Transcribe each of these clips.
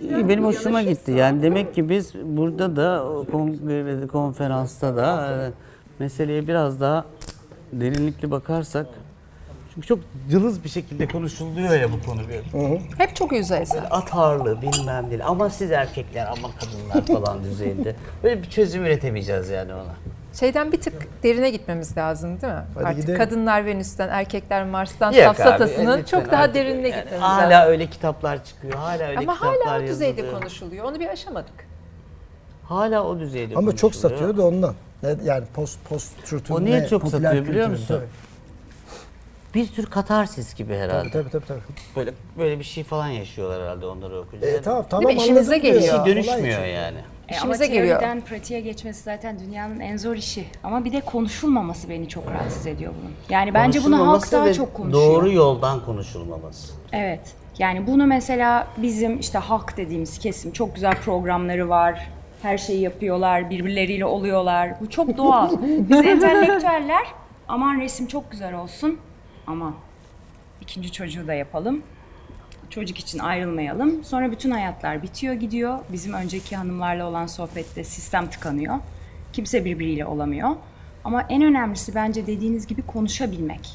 İyi, benim hoşuma gitti. Yani demek ki biz burada da o kongrede, konferansta da e, meseleye biraz daha derinlikli bakarsak çünkü çok cılız bir şekilde konuşuluyor ya bu konu. Böyle Hep çok yüzeysel. at ağırlığı bilmem değil. Ama siz erkekler ama kadınlar falan düzeyinde. Böyle bir çözüm üretemeyeceğiz yani ona. Şeyden bir tık derine gitmemiz lazım değil mi? Hadi Artık gidelim. kadınlar Venüs'ten, erkekler Mars'tan Yok abi, safsatasının lütfen çok daha derinine yani gitmemiz Hala lazım. öyle kitaplar çıkıyor. Hala öyle Ama kitaplar hala o düzeyde yazılıyor. konuşuluyor. Onu bir aşamadık. Hala o düzeyde Ama çok satıyor da ondan. Yani post post truth'un O niye çok satıyor biliyor musun? Bir tür katarsis gibi herhalde. Tabii tabii tabii. tabii. Böyle böyle bir şey falan yaşıyorlar herhalde onları okuyunca. E, tamam tamam Değil mi? Diyor geliyor. Bir şey dönüşmüyor çünkü. yani. E, İşimize ama geliyor. teoriden pratiğe geçmesi zaten dünyanın en zor işi. Ama bir de konuşulmaması beni çok rahatsız ediyor bunun. Yani bence bunu halk daha ve çok konuşuyor. Doğru yoldan konuşulmaması. Evet. Yani bunu mesela bizim işte halk dediğimiz kesim çok güzel programları var. Her şeyi yapıyorlar, birbirleriyle oluyorlar. Bu çok doğal. Biz entelektüeller aman resim çok güzel olsun. Aman ikinci çocuğu da yapalım. Çocuk için ayrılmayalım. Sonra bütün hayatlar bitiyor gidiyor. Bizim önceki hanımlarla olan sohbette sistem tıkanıyor. Kimse birbiriyle olamıyor. Ama en önemlisi bence dediğiniz gibi konuşabilmek.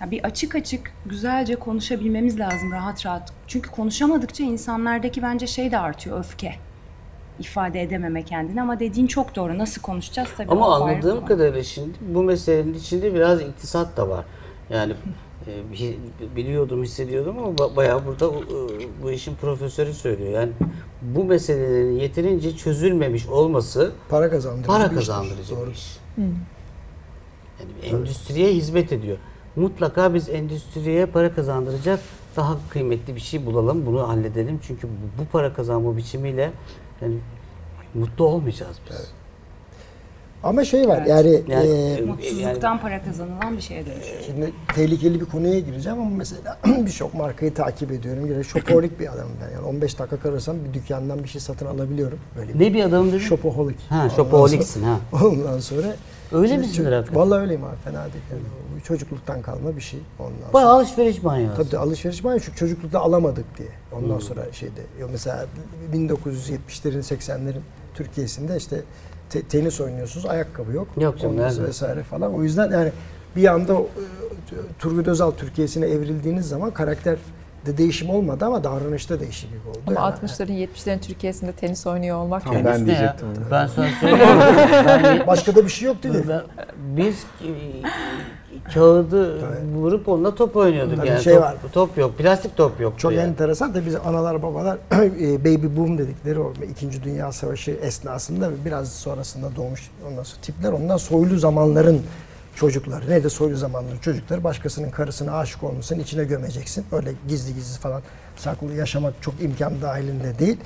Ya bir açık açık güzelce konuşabilmemiz lazım rahat rahat. Çünkü konuşamadıkça insanlardaki bence şey de artıyor öfke. İfade edememe kendini ama dediğin çok doğru. Nasıl konuşacağız tabii. Ama anladığım kadarıyla şimdi bu meselenin içinde biraz iktisat da var. Yani biliyordum, hissediyordum ama ba- bayağı burada e, bu işin profesörü söylüyor. Yani bu meselelerin yeterince çözülmemiş olması Para kazandırıcı para kazandırıcı Doğru. bir iş. Yani endüstriye hizmet ediyor. Mutlaka biz endüstriye para kazandıracak daha kıymetli bir şey bulalım, bunu halledelim. Çünkü bu, bu para kazanma biçimiyle yani mutlu olmayacağız biz. Ama şey var Evet. yani, Yani- e, Mutsuzluktan para kazanılan bir şeye dönüşüyor. şimdi tehlikeli bir konuya gireceğim ama mesela birçok markayı takip ediyorum. Yine şopoholik bir adamım ben. Yani 15 dakika karırsam bir dükkandan bir şey satın alabiliyorum. Böyle bir Ne bir adam dedi? şopoholik. Ha, şopoholiksin ha. sonra- Ondan sonra Öyle Şimdi misindir ço- hakikaten? Vallahi öyleyim abi fena değil. Yani. Çocukluktan kalma bir şey. Ondan sonra. Bayağı alışveriş manyağı. Tabii de alışveriş ya şu çocuklukta alamadık diye. Ondan sonra şeyde mesela 1970'lerin 80'lerin Türkiye'sinde işte te- tenis oynuyorsunuz ayakkabı yok. Yok canım, Ondan vesaire falan. O yüzden yani bir anda e, Turgut Özal Türkiye'sine evrildiğiniz zaman karakter de değişim olmadı ama davranışta değişiklik oldu. Ama Yani 60'ların 70'lerin Türkiye'sinde tenis oynuyor olmak Tamam, ben diyecektim ya? onu. Ben sana söyleyeyim. Başka da bir şey yok dedi. ben- biz e, kağıdı vurup onunla top oynuyorduk Tabii yani. şey top, var. top yok, plastik top yok. Çok yani. enteresan da biz analar babalar e, baby boom dedikleri o 2. Dünya Savaşı esnasında biraz sonrasında doğmuş ondan sonra tipler ondan soylu zamanların çocukları. Ne de soylu zamanların çocukları başkasının karısına aşık olmuşsun içine gömeceksin. Öyle gizli gizli falan saklı yaşamak çok imkan dahilinde değil.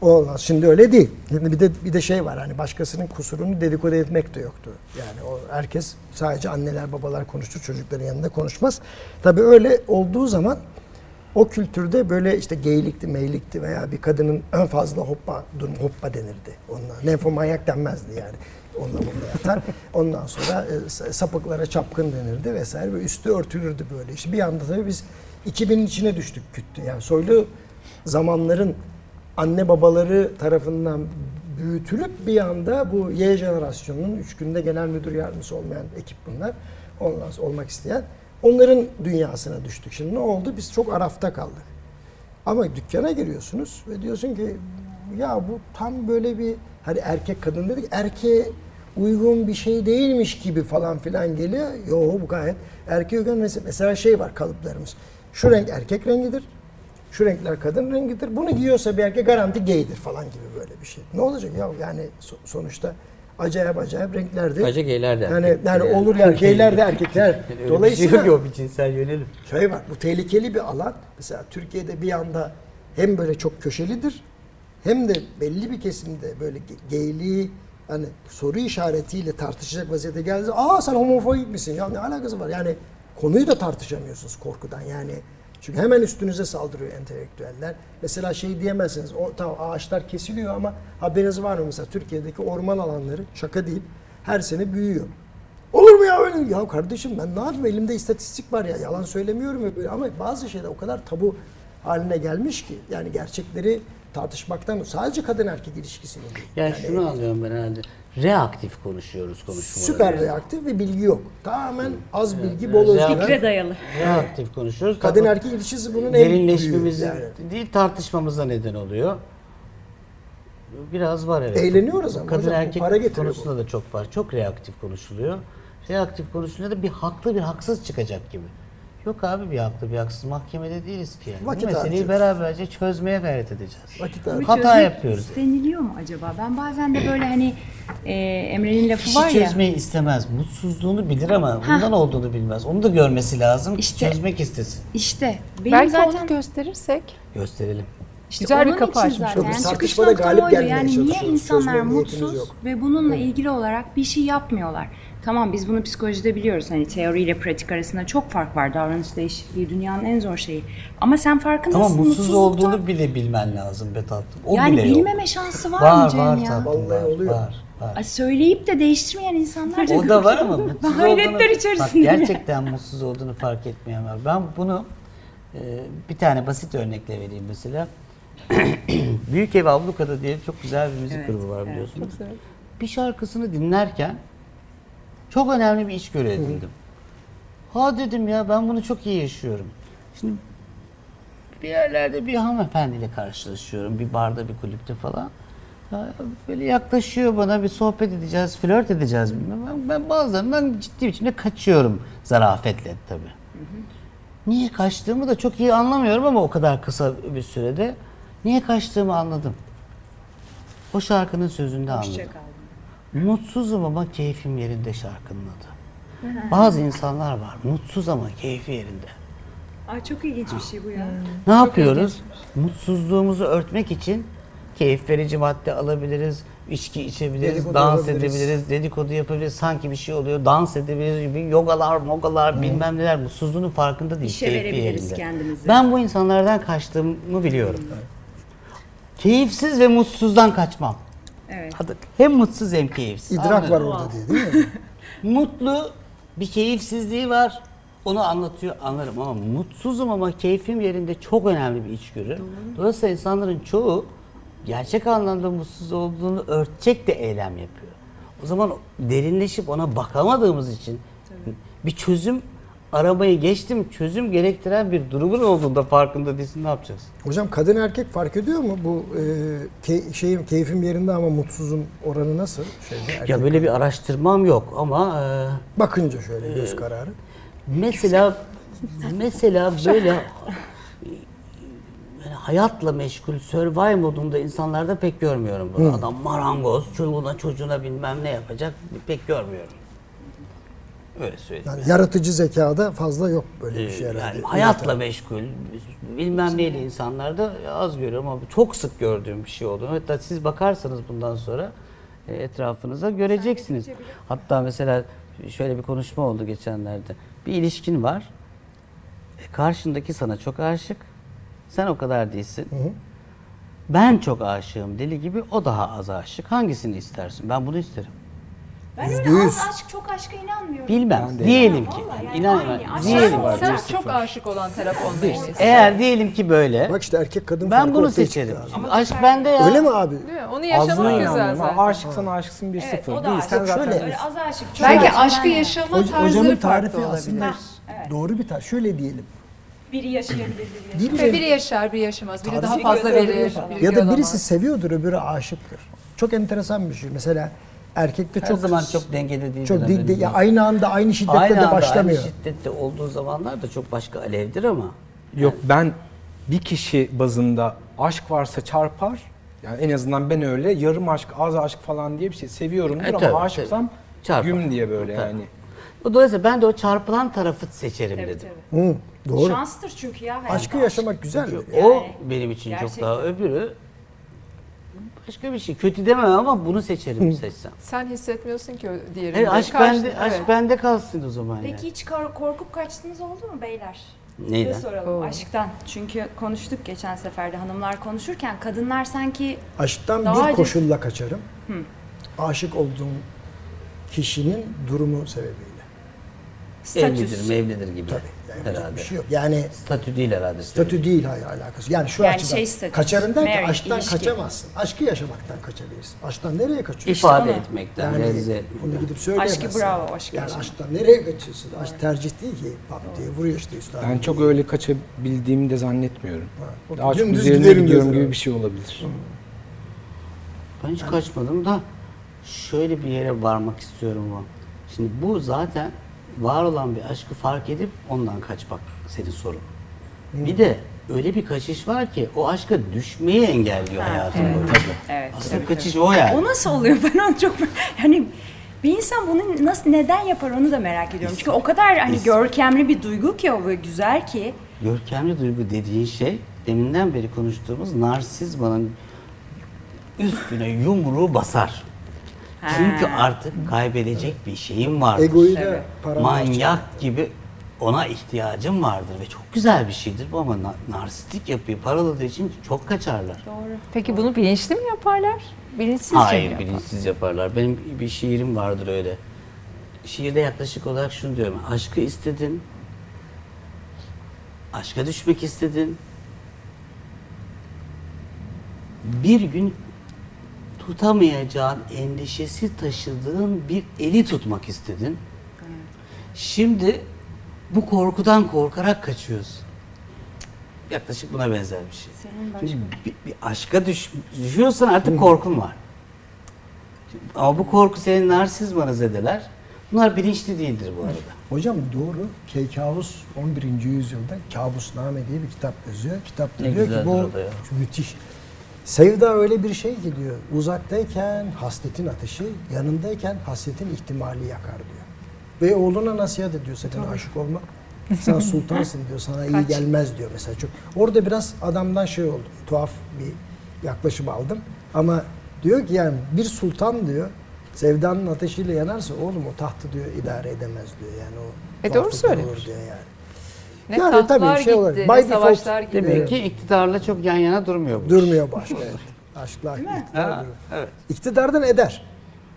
Olmaz. Şimdi öyle değil. Şimdi bir de bir de şey var hani başkasının kusurunu dedikodu etmek de yoktu. Yani o herkes sadece anneler babalar konuştu çocukların yanında konuşmaz. Tabii öyle olduğu zaman o kültürde böyle işte geylikti, meylikti veya bir kadının en fazla hoppa, durum hoppa denirdi. Onunla lenfomanyak denmezdi yani. Onunla bunda yatar. Ondan sonra e, sa- sapıklara çapkın denirdi vesaire. Ve üstü örtülürdü böyle. İşte bir anda tabii biz 2000'in içine düştük küttü. Yani soylu zamanların anne babaları tarafından büyütülüp bir anda bu Y jenerasyonunun üç günde genel müdür yardımcısı olmayan ekip bunlar. Ondan olmak isteyen. Onların dünyasına düştük. Şimdi ne oldu? Biz çok arafta kaldık. Ama dükkana giriyorsunuz ve diyorsun ki ya bu tam böyle bir hani erkek kadın dedik erkeğe uygun bir şey değilmiş gibi falan filan geliyor. Yo bu gayet erkeğe uygun mesela, şey var kalıplarımız. Şu renk erkek rengidir. Şu renkler kadın rengidir. Bunu giyiyorsa bir erkek garanti gaydir falan gibi böyle bir şey. Ne olacak ya yani so- sonuçta acayip acayip renklerdi. Acı geyler de Yani, yani yani. olur yani geyler de erkekler. Öyle Dolayısıyla şey yok ya, bir cinsel yönelim. şey var, bu tehlikeli bir alan. Mesela Türkiye'de bir anda hem böyle çok köşelidir hem de belli bir kesimde böyle ge- geyliği hani soru işaretiyle tartışacak vaziyete geldi. Aa sen homofobik misin? Ya ne alakası var? Yani konuyu da tartışamıyorsunuz korkudan. Yani çünkü hemen üstünüze saldırıyor entelektüeller. Mesela şey diyemezsiniz. O tamam ağaçlar kesiliyor ama haberiniz var mı mesela Türkiye'deki orman alanları şaka değil her sene büyüyor. Olur mu ya öyle? Ya kardeşim ben ne yapayım elimde istatistik var ya yalan söylemiyorum ya böyle ama bazı şeyler o kadar tabu haline gelmiş ki yani gerçekleri tartışmaktan sadece kadın erkek ilişkisini değil. Yani, şunu anlıyorum ben herhalde. Reaktif konuşuyoruz konuşmaları. Süper reaktif ve bilgi yok. Tamamen az bilgi, bol Evet, özgüven. Fikre dayalı. Reaktif konuşuyoruz. Kadın erkek ilişkisi bunun en derinleşmemiz yani. değil tartışmamıza neden oluyor. Biraz var evet. Eğleniyoruz ama Kadın hocam, bu erkek para konusunda da çok var. Çok reaktif konuşuluyor. Reaktif konuşunca da bir haklı bir haksız çıkacak gibi. Yok abi bir haklı bir haksız mahkemede değiliz ki. Yani. Vakit Bu meseleyi harcıyoruz. beraberce çözmeye gayret edeceğiz. Vakit harcıyoruz. Hata çözmek yapıyoruz. İsteniliyor mu acaba? Ben bazen de böyle hani e, Emre'nin lafı Kişi var ya. çözmeyi istemez. Mutsuzluğunu bilir ama bundan olduğunu bilmez. Onu da görmesi lazım. İşte- Çözmek istesin. İşte benim Belki zaten onu gösterirsek Gösterelim. İşte Güzel bir kapı açmış zaten. Yani çıkış noktam galip oydu. Yani niye insanlar mutsuz ve bununla ilgili olarak bir şey yapmıyorlar? Tamam biz bunu psikolojide biliyoruz. Hani teori ile pratik arasında çok fark var. Davranış değişikliği dünyanın en zor şeyi. Ama sen farkındasın. Ama mutsuz olduğunu bile bilmen lazım be tatlım. O yani bile yok. bilmeme şansı var, Var mı Cem var ya? tatlım Vallahi var, oluyor. var, var. Söyleyip de değiştirmeyen insanlar da O da var ama mutsuz Hayretler olduğunu, içerisinde. Bak, gerçekten mutsuz olduğunu fark etmeyen var. Ben bunu e, bir tane basit örnekle vereyim mesela. Büyük Ev Ablukada diye çok güzel bir müzik Evet, grubu var evet. biliyorsunuz. Bir şarkısını dinlerken çok önemli bir içgörü edindim. Ha dedim ya ben bunu çok iyi yaşıyorum. Şimdi bir yerlerde bir hanımefendiyle karşılaşıyorum. Bir barda, bir kulüpte falan. Ya böyle yaklaşıyor bana bir sohbet edeceğiz, flört edeceğiz bilmem. Ben, ben bazılarından ciddi biçimde kaçıyorum zarafetle tabii. Niye kaçtığımı da çok iyi anlamıyorum ama o kadar kısa bir sürede niye kaçtığımı anladım. O şarkının sözünde anladım. Mutsuzum ama keyfim yerinde şarkının adı. Bazı insanlar var mutsuz ama keyfi yerinde. Ay çok ilginç bir şey bu ya. Ne yapıyoruz? Mutsuzluğumuzu örtmek için keyif verici madde alabiliriz, içki içebiliriz, Dedikodu dans yapabiliriz. edebiliriz, dedikodu yapabiliriz. Sanki bir şey oluyor, dans edebiliriz gibi yogalar, mogalar bilmem neler mutsuzluğunun farkında değil. İşe keyfi verebiliriz yerinde. kendimizi. Ben bu insanlardan kaçtığımı biliyorum. Keyifsiz ve mutsuzdan kaçmam. Evet. Hadi Hem mutsuz hem keyifsiz. İdrak Anladın var mı? orada diye değil mi? Mutlu bir keyifsizliği var. Onu anlatıyor anlarım ama mutsuzum ama keyfim yerinde çok önemli bir içgörü. Dolayısıyla insanların çoğu gerçek anlamda mutsuz olduğunu örtecek de eylem yapıyor. O zaman derinleşip ona bakamadığımız için bir çözüm arabayı geçtim çözüm gerektiren bir durumun olduğunda farkında değilsin ne yapacağız? Hocam kadın erkek fark ediyor mu bu e, key- şeyim keyfim yerinde ama mutsuzum oranı nasıl? Şeyde, Ya böyle bir araştırmam yok ama e, bakınca şöyle göz kararı. Mesela mesela böyle yani hayatla meşgul, survive modunda insanlarda pek görmüyorum bunu. Adam marangoz, çoluğuna çocuğuna bilmem ne yapacak pek görmüyorum. Öyle söyleyeyim. Yani yaratıcı zekada fazla yok böyle bir Ee, şey herhalde. yani hayatla meşgul, bilmem neyle insanlarda az görüyorum ama çok sık gördüğüm bir şey oldu. Hatta siz bakarsanız bundan sonra e, etrafınıza göreceksiniz. Hatta mesela şöyle bir konuşma oldu geçenlerde. Bir ilişkin var. E, Karşındaki sana çok aşık. Sen o kadar değilsin. Ben çok aşığım deli gibi o daha az aşık. Hangisini istersin? Ben bunu isterim. Ben Yüzde öyle yüz. az aşk çok aşka inanmıyorum. Bilmem. Ben de. Diyelim ki. Vallahi yani inan, aynı. Diyelim. var. Sen bir çok aşık olan taraf olmayı istiyorsun. Eğer diyelim ki böyle. Bak işte erkek kadın Ben farkı bunu ortaya seçerim. çıktı abi. Aşk bende ya. Öyle mi abi? Değil mi? Onu Azına yaşamak güzel inanmıyorum zaten. ama aşıksan aşıksın bir Evet, sıfır. o da Değilsen aşık. zaten Şöyle- Öyle az aşık. çok Belki aşık. aşkı yaşama hocamın farklı tarifi olabilir. aslında doğru bir tarif. Şöyle diyelim. Biri yaşayabilir, biri yaşayamaz. Ve biri yaşar, biri yaşamaz. Biri daha Tarzı fazla verir, biri Ya da birisi seviyordur öbürü aşıktır. Çok enteresan bir şey. Mesela erkekte Her çok zaman çok dengede değil. çok di- ya aynı anda aynı şiddette aynı de anda, başlamıyor. Aynı şiddette olduğu zamanlar da çok başka alevdir ama. Yok ben bir kişi bazında aşk varsa çarpar. Yani en azından ben öyle yarım aşk, az aşk falan diye bir şey seviyorumdur E, ama tabii, aşıksam tabii. Çarpar. güm diye böyle Tabii. yani. Dolayısıyla ben de o çarpılan tarafı seçerim Tabii, dedim. tabii. Hı, doğru. Şanstır çünkü ya. Aşkı aşk. yaşamak güzel. O benim için çok gerçekten. daha öbürü başka bir şey. Kötü demem ama bunu seçerim seçsem. Sen hissetmiyorsun ki o diğerinde. Evet, aşk Karşı- bende, aşk evet. bende kalsın o zaman Peki yani. hiç kor- korkup kaçtınız oldu mu beyler? Neyden? Size soralım Oo. aşktan. Çünkü konuştuk geçen seferde hanımlar konuşurken kadınlar sanki Aşktan Daha bir acı- koşulla kaçarım. Aşık olduğum kişinin durumu sebebiyle. Statüs. Evlidir, mevlidir gibi Yani herhalde. bir şey yok. Yani Statü değil herhalde. statü değil hayır alakası. Yani şu Yani açıdan şey statüsü, kaçarın derken marriage, aşktan ilişki. kaçamazsın. Aşkı yaşamaktan kaçabilirsin. Aşktan nereye kaçıyorsun? İfade onu. etmekten, Yani realize etmekten. bunu gidip söyleyemezsin. Aşkı bravo, aşkı Yani yaşamak. aşktan nereye kaçıyorsun? Aşk tercih değil ki. Pat diye vuruyor işte üstadım. Ben çok öyle kaçabildiğimi de zannetmiyorum. Ha, Daha çok üzerine gidiyorum gibi bir şey olabilir. Ben hiç kaçmadım da şöyle bir yere varmak istiyorum bu. Şimdi bu zaten var olan bir aşkı fark edip ondan kaçmak senin sorun. Bir de öyle bir kaçış var ki o aşka düşmeyi engelliyor hayatın boyunca. Evet. Aslında kaçış o yani. O nasıl oluyor? Ben onu çok yani bir insan bunu nasıl neden yapar onu da merak ediyorum. Çünkü o kadar hani görkemli bir duygu ki o ve güzel ki. Görkemli duygu dediğin şey deminden beri konuştuğumuz narsizmanın üstüne yumruğu basar. Çünkü artık kaybedecek bir şeyim var. Egoyu da Evet. Manyak gibi ona ihtiyacım vardır ve çok güzel bir şeydir bu ama na- narsistik yapıyı paraladığı için çok kaçarlar. Doğru. Peki bunu bilinçli mi yaparlar? Bilinçsizce mi Hayır yaparlar? bilinçsiz yaparlar. Benim bir şiirim vardır öyle. Şiirde yaklaşık olarak şunu diyorum. Aşkı istedin. Aşka düşmek istedin. Bir gün tutamayacağın endişesi taşıdığın bir eli tutmak istedin. Şimdi bu korkudan korkarak kaçıyorsun. Yaklaşık buna benzer bir şey. Senin başka- Şimdi bir, bir aşka düş, düşüyorsan artık korkun var. Ama bu korku senin narsizmanı zedeler. Bunlar bilinçli değildir bu arada. Hocam doğru. Keykavus 11. yüzyılda Kabusname diye bir kitap yazıyor. Kitapta Ne diyor ki bu müthiş. Sevda öyle bir şey ki diyor. Uzaktayken hasretin ateşi, yanındayken hasretin ihtimali yakar diyor. Ve oğluna nasihat ediyor sakın aşık olma. Sen sultansın diyor, sana iyi Kaç. gelmez diyor mesela. Çok. Orada biraz adamdan şey oldu, tuhaf bir yaklaşım aldım. Ama diyor ki yani bir sultan diyor, sevdanın ateşiyle yanarsa oğlum o tahtı diyor idare edemez diyor. Yani o E, doğru söylemiş. diyor yani. Ne Yani tahtlar tabii şey gitti, olarak, ne by default savaşlar gitti. Demek ki iktidarla çok yan yana durmuyor bu. Durmuyor başka. evet. Aşklar iktidar evet. İktidardan eder.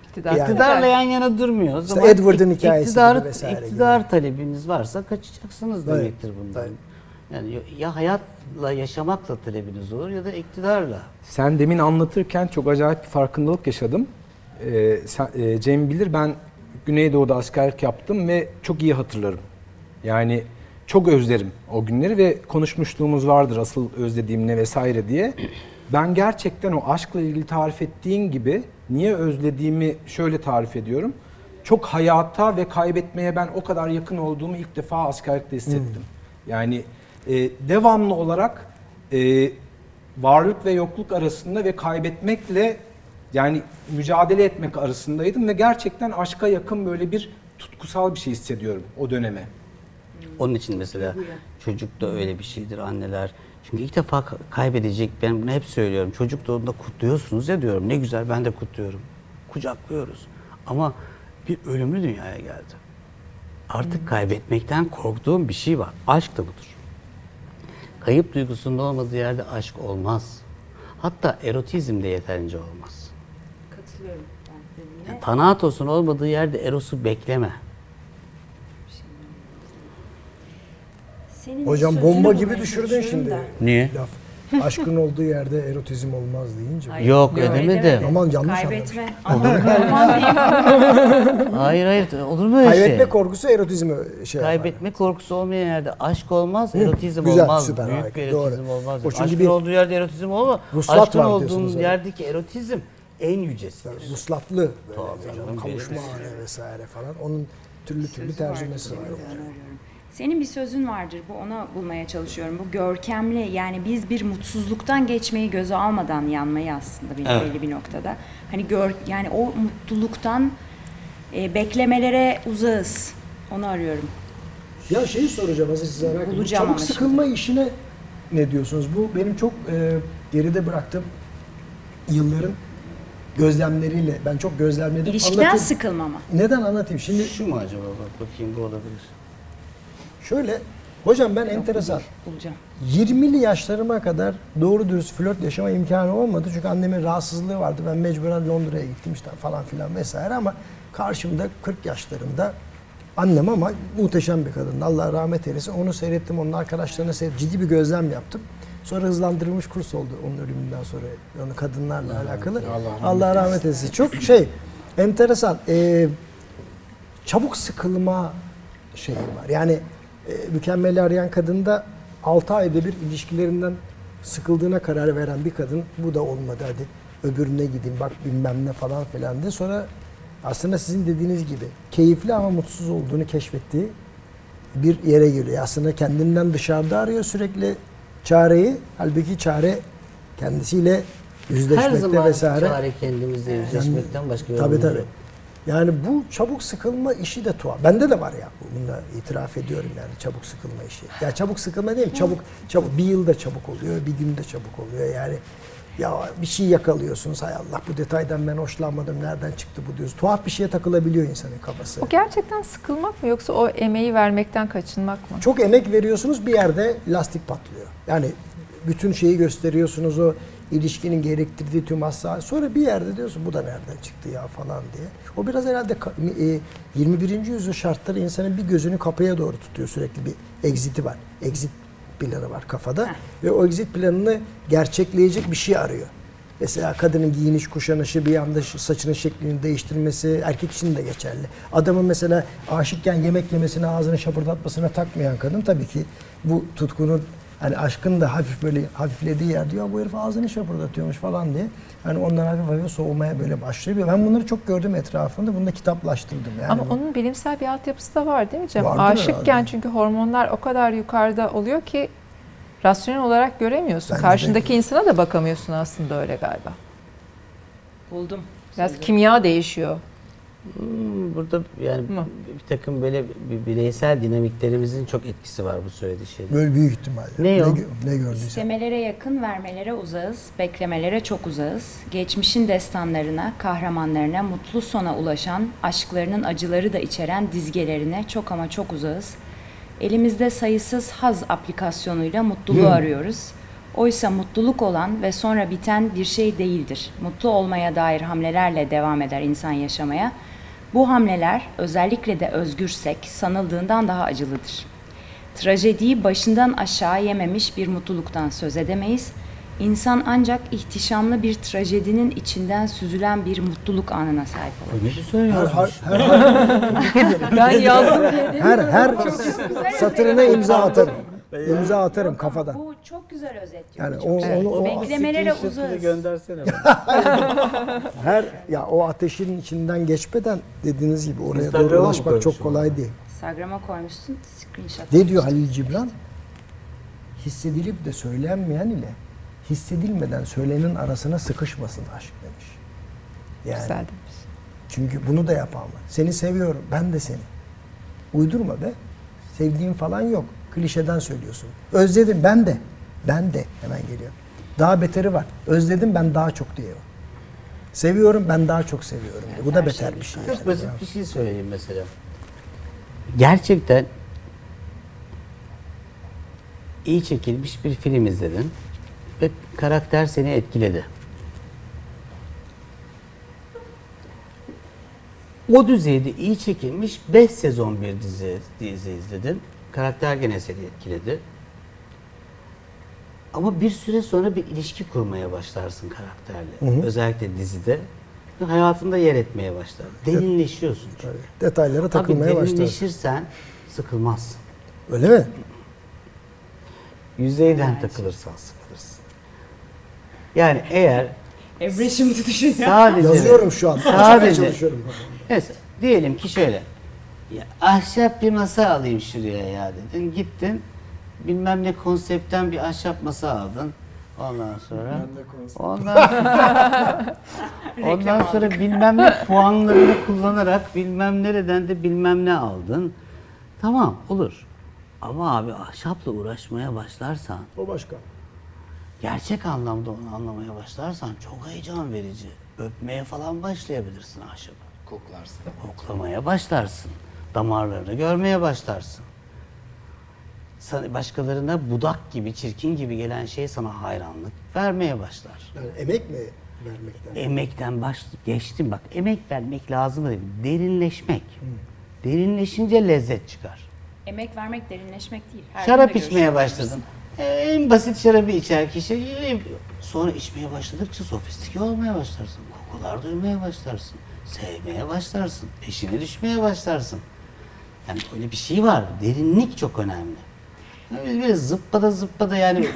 İktidar. Yani- İktidarla yan yana durmuyor. O İşte zaman Edward'ın ik- hikayesi gibi vesaire İktidar talebiniz varsa kaçacaksınız Evet, demektir bundan. evet. Yani ya hayatla yaşamakla talebiniz olur ya da iktidarla. Sen demin anlatırken çok acayip bir farkındalık yaşadım. Ee, sen, e, Cem bilir ben Güneydoğu'da askerlik yaptım ve çok iyi hatırlarım. Yani çok özlerim o günleri ve konuşmuşluğumuz vardır asıl özlediğim ne vesaire diye. Ben gerçekten o aşkla ilgili tarif ettiğin gibi niye özlediğimi şöyle tarif ediyorum. Çok hayata ve kaybetmeye ben o kadar yakın olduğumu ilk defa askerlikte hissettim. Yani e, devamlı olarak e, varlık ve yokluk arasında ve kaybetmekle yani mücadele etmek arasındaydım ve gerçekten aşka yakın böyle bir tutkusal bir şey hissediyorum o döneme. Onun için mesela çocuk da öyle bir şeydir anneler. Çünkü ilk defa ka- kaybedecek ben bunu hep söylüyorum. Çocuk doğduğunda kutluyorsunuz ya diyorum. Ne güzel ben de kutluyorum. Kucaklıyoruz. Ama bir ölümlü dünyaya geldi. Artık kaybetmekten korktuğum bir şey var. Aşk da budur. Kayıp duygusunun olmadığı yerde aşk olmaz. Hatta erotizm de yeterince olmaz. Katılıyorum. Yani Tanatos'un olmadığı yerde erosu bekleme. Senin Hocam sözünü bomba gibi bulmaya düşürdün çalışıyorum şimdi. da. Niye? Laf. Aşkın olduğu yerde erotizm olmaz deyince. Hayır, Yok, öyle demedim. Aman, yanlış Kaybetme. Hayır hayır olur mu öyle Kaybetme şey? korkusu erotizmi şey yapar. Kaybetme korkusu olmayan yerde aşk olmaz, erotizm güzel, olmaz. süper, Büyük harika, bir erotizm doğru. olmaz. O çünkü Aşkın bir- olduğu yerde erotizm olmaz. Vuslat Aşkın var olduğu diyorsunuz, evet. yerdeki erotizm en yücesidir. Vuslatlı böyle canım, kavuşma anı vesaire falan. Onun türlü türlü tercümesi var. yani. Senin bir sözün vardır. Bu ona bulmaya çalışıyorum. Bu görkemli yani biz bir mutsuzluktan geçmeyi göze almadan yanmayı aslında bir Evet. belli bir noktada. Hani gör yani o mutluluktan e, beklemelere uzağız. Onu arıyorum. Ya şeyi soracağım hazır size merak. Bulacağım Çabuk ama sıkılma işine ne diyorsunuz? Bu benim çok e, geride bıraktığım yılların gözlemleriyle ben çok gözlemledim. İlişkiden Anlatayım. sıkılmama. Neden anlatayım? Şimdi Şu mu acaba bak bakayım bu olabilir. Şöyle hocam ben enteresan. Bulacağım. 20'li yaşlarıma kadar doğru dürüst flört yaşama imkanı olmadı. Çünkü annemin rahatsızlığı vardı. Ben mecburen Londra'ya gittim işte falan filan vesaire ama karşımda 40 yaşlarında Annem ama muhteşem bir kadın. Allah rahmet eylesin. Onu seyrettim, onun arkadaşlarını seyrettim. Ciddi bir gözlem yaptım. Sonra hızlandırılmış kurs oldu onun ölümünden sonra. Onu kadınlarla alakalı. Allah rahmet, eylesin. Çok şey, enteresan. Ee, çabuk sıkılma şeyi var. Yani e, mükemmeli arayan kadında 6 ayda bir ilişkilerinden sıkıldığına karar veren bir kadın bu da olmadı hadi öbürüne gideyim bak bilmem ne falan filan diye sonra aslında sizin dediğiniz gibi keyifli ama mutsuz olduğunu keşfettiği bir yere geliyor. Aslında kendinden dışarıda arıyor sürekli çareyi. Halbuki çare kendisiyle Her yüzleşmekte zaman vesaire. çare kendimizle yüzleşmekten başka Tabii yolumuz tabii. yok. Yani bu çabuk sıkılma işi de tuhaf. Bende de var ya. Bunu da itiraf ediyorum yani çabuk sıkılma işi. Ya çabuk sıkılma değil mi? Çabuk çabuk bir yılda çabuk oluyor, bir günde çabuk oluyor. Yani ya bir şey yakalıyorsunuz. Hay Allah bu detaydan ben hoşlanmadım. Nereden çıktı bu diyoruz. Tuhaf bir şeye takılabiliyor insanın kafası. O gerçekten sıkılmak mı yoksa o emeği vermekten kaçınmak mı? Çok emek veriyorsunuz bir yerde lastik patlıyor. Yani bütün şeyi gösteriyorsunuz o ilişkinin gerektirdiği tüm hassa. Sonra bir yerde diyorsun bu da nereden çıktı ya falan diye. O biraz herhalde ka- e, 21. yüzyıl şartları insanın bir gözünü kapıya doğru tutuyor. Sürekli bir exit'i var. Exit planı var kafada. Ve o exit planını gerçekleyecek bir şey arıyor. Mesela kadının giyiniş kuşanışı bir anda saçının şeklini değiştirmesi erkek için de geçerli. Adamın mesela aşıkken yemek yemesine ağzını şapırdatmasına takmayan kadın tabii ki bu tutkunun hani aşkın da hafif böyle hafiflediği yer diyor bu herif ağzını şapırdatıyormuş falan diye. Hani ondan hafif hafif soğumaya böyle başlıyor. Ben bunları çok gördüm etrafında. Bunu da kitaplaştırdım. Yani Ama bu- onun bilimsel bir altyapısı da var değil mi Cem? Vardır Aşıkken herhalde. çünkü hormonlar o kadar yukarıda oluyor ki rasyonel olarak göremiyorsun. De. Karşındaki insana da bakamıyorsun aslında öyle galiba. Buldum. Biraz kimya değişiyor. Hmm, Burada yani Hı. bir takım böyle bir bireysel dinamiklerimizin çok etkisi var bu söylediği şeyde. böyle büyük ihtimalle. Ne o? gö- ne gördüysen. İstemelere yakın, vermelere uzağız, beklemelere çok uzağız. Geçmişin destanlarına, kahramanlarına, mutlu sona ulaşan, aşklarının acıları da içeren dizgelerine çok ama çok uzağız. Elimizde sayısız haz aplikasyonuyla mutluluğu arıyoruz. Oysa mutluluk olan ve sonra biten bir şey değildir. Mutlu olmaya dair hamlelerle devam eder insan yaşamaya. Bu hamleler özellikle de özgürsek sanıldığından daha acılıdır. Trajediyi başından aşağı yememiş bir mutluluktan söz edemeyiz. İnsan ancak ihtişamlı bir trajedinin içinden süzülen bir mutluluk anına sahip olur. Ne güzel Her, yazmış. her, her, Ben yazdım diye her, her satırına imza atarım. İmza atarım kafadan. Bu çok güzel özetliyor. Yani o, onu, o, Beklemelere uzağız. göndersene bana. her ya o ateşin içinden geçmeden dediğiniz gibi oraya Instagram'a doğru mı ulaşmak koymuşsun çok kolay değil. Instagram'a koymuşsun screenshot. Ne diyor Halil Cibran? Hissedilip de söylenmeyen ile hissedilmeden söylenenin arasına sıkışmasın aşk demiş. Yani Güzel demiş. çünkü bunu da yapan var. Seni seviyorum, ben de seni. Uydurma be. Sevdiğin falan yok. Klişeden söylüyorsun. Özledim ben de. Ben de hemen geliyor. Daha beteri var. Özledim ben daha çok diyor. Seviyorum ben daha çok seviyorum diyor. Bu da beter bir şey. Çok yani. basit bir şey söyleyeyim mesela. Gerçekten iyi çekilmiş bir film izledin ve karakter seni etkiledi. O düzeyde iyi çekilmiş 5 sezon bir dizi, dizi izledin. Karakter gene seni etkiledi. Ama bir süre sonra bir ilişki kurmaya başlarsın karakterle. Özellikle dizide. Hayatında yer etmeye başlar. Derinleşiyorsun çünkü. Tabii. Detaylara takılmaya başlarsın. derinleşirsen sıkılmazsın. Öyle mi? Yüzeyden takılırsan sıkılırsın. Yani eğer Emre şimdi düşünüyor. sadece Yazıyorum şu an. Sadece çalışıyorum. Mesela diyelim ki şöyle. Ya ahşap bir masa alayım şuraya ya dedin. Gittin bilmem ne konseptten bir ahşap masa aldın. Ondan sonra ondan sonra, ondan sonra bilmem ne puanlarını kullanarak bilmem nereden de bilmem ne aldın. Tamam olur. Ama abi ahşapla uğraşmaya başlarsan O başka. gerçek anlamda onu anlamaya başlarsan çok heyecan verici. Öpmeye falan başlayabilirsin ahşabı. Koklarsın. Koklamaya başlarsın. Damarlarını görmeye başlarsın. Başkalarına budak gibi, çirkin gibi gelen şey sana hayranlık vermeye başlar. Yani emek mi vermekten? Emekten baş geçtim bak. Emek vermek lazım değil. Derinleşmek. Derinleşince lezzet çıkar. Emek vermek derinleşmek değil. Her Şarap içmeye başladın. E, en basit şarabı içer kişi. e, Sonra içmeye başladıkça sofistike olmaya başlarsın. Kokular duymaya başlarsın. Sevmeye başlarsın. Peşine düşmeye başlarsın. Yani öyle bir şey var. Derinlik çok önemli. Yani böyle zıppada zıppada yani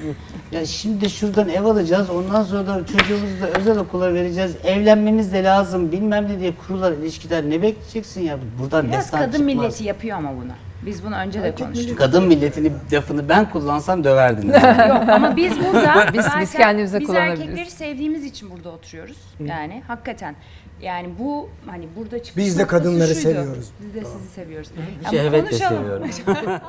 ya şimdi şuradan ev alacağız. Ondan sonra da çocuğumuzu da özel okula vereceğiz. Evlenmemiz de lazım. Bilmem ne diye kurulan ilişkiler ne bekleyeceksin ya? Buradan Biraz destan kadın çıkmaz. milleti yapıyor ama bunu. Biz bunu önce de konuştuk. Kadın milletini lafını ben kullansam döverdiniz. Yok ama biz burada Biz- biz kendimize biz kullanabiliriz. erkekleri sevdiğimiz için burada oturuyoruz. Yani hakikaten. Yani bu hani burada çıkış Biz de noktası kadınları şuydu. seviyoruz. Biz de sizi seviyoruz. Yani Şehvet de konuşalım. seviyorum.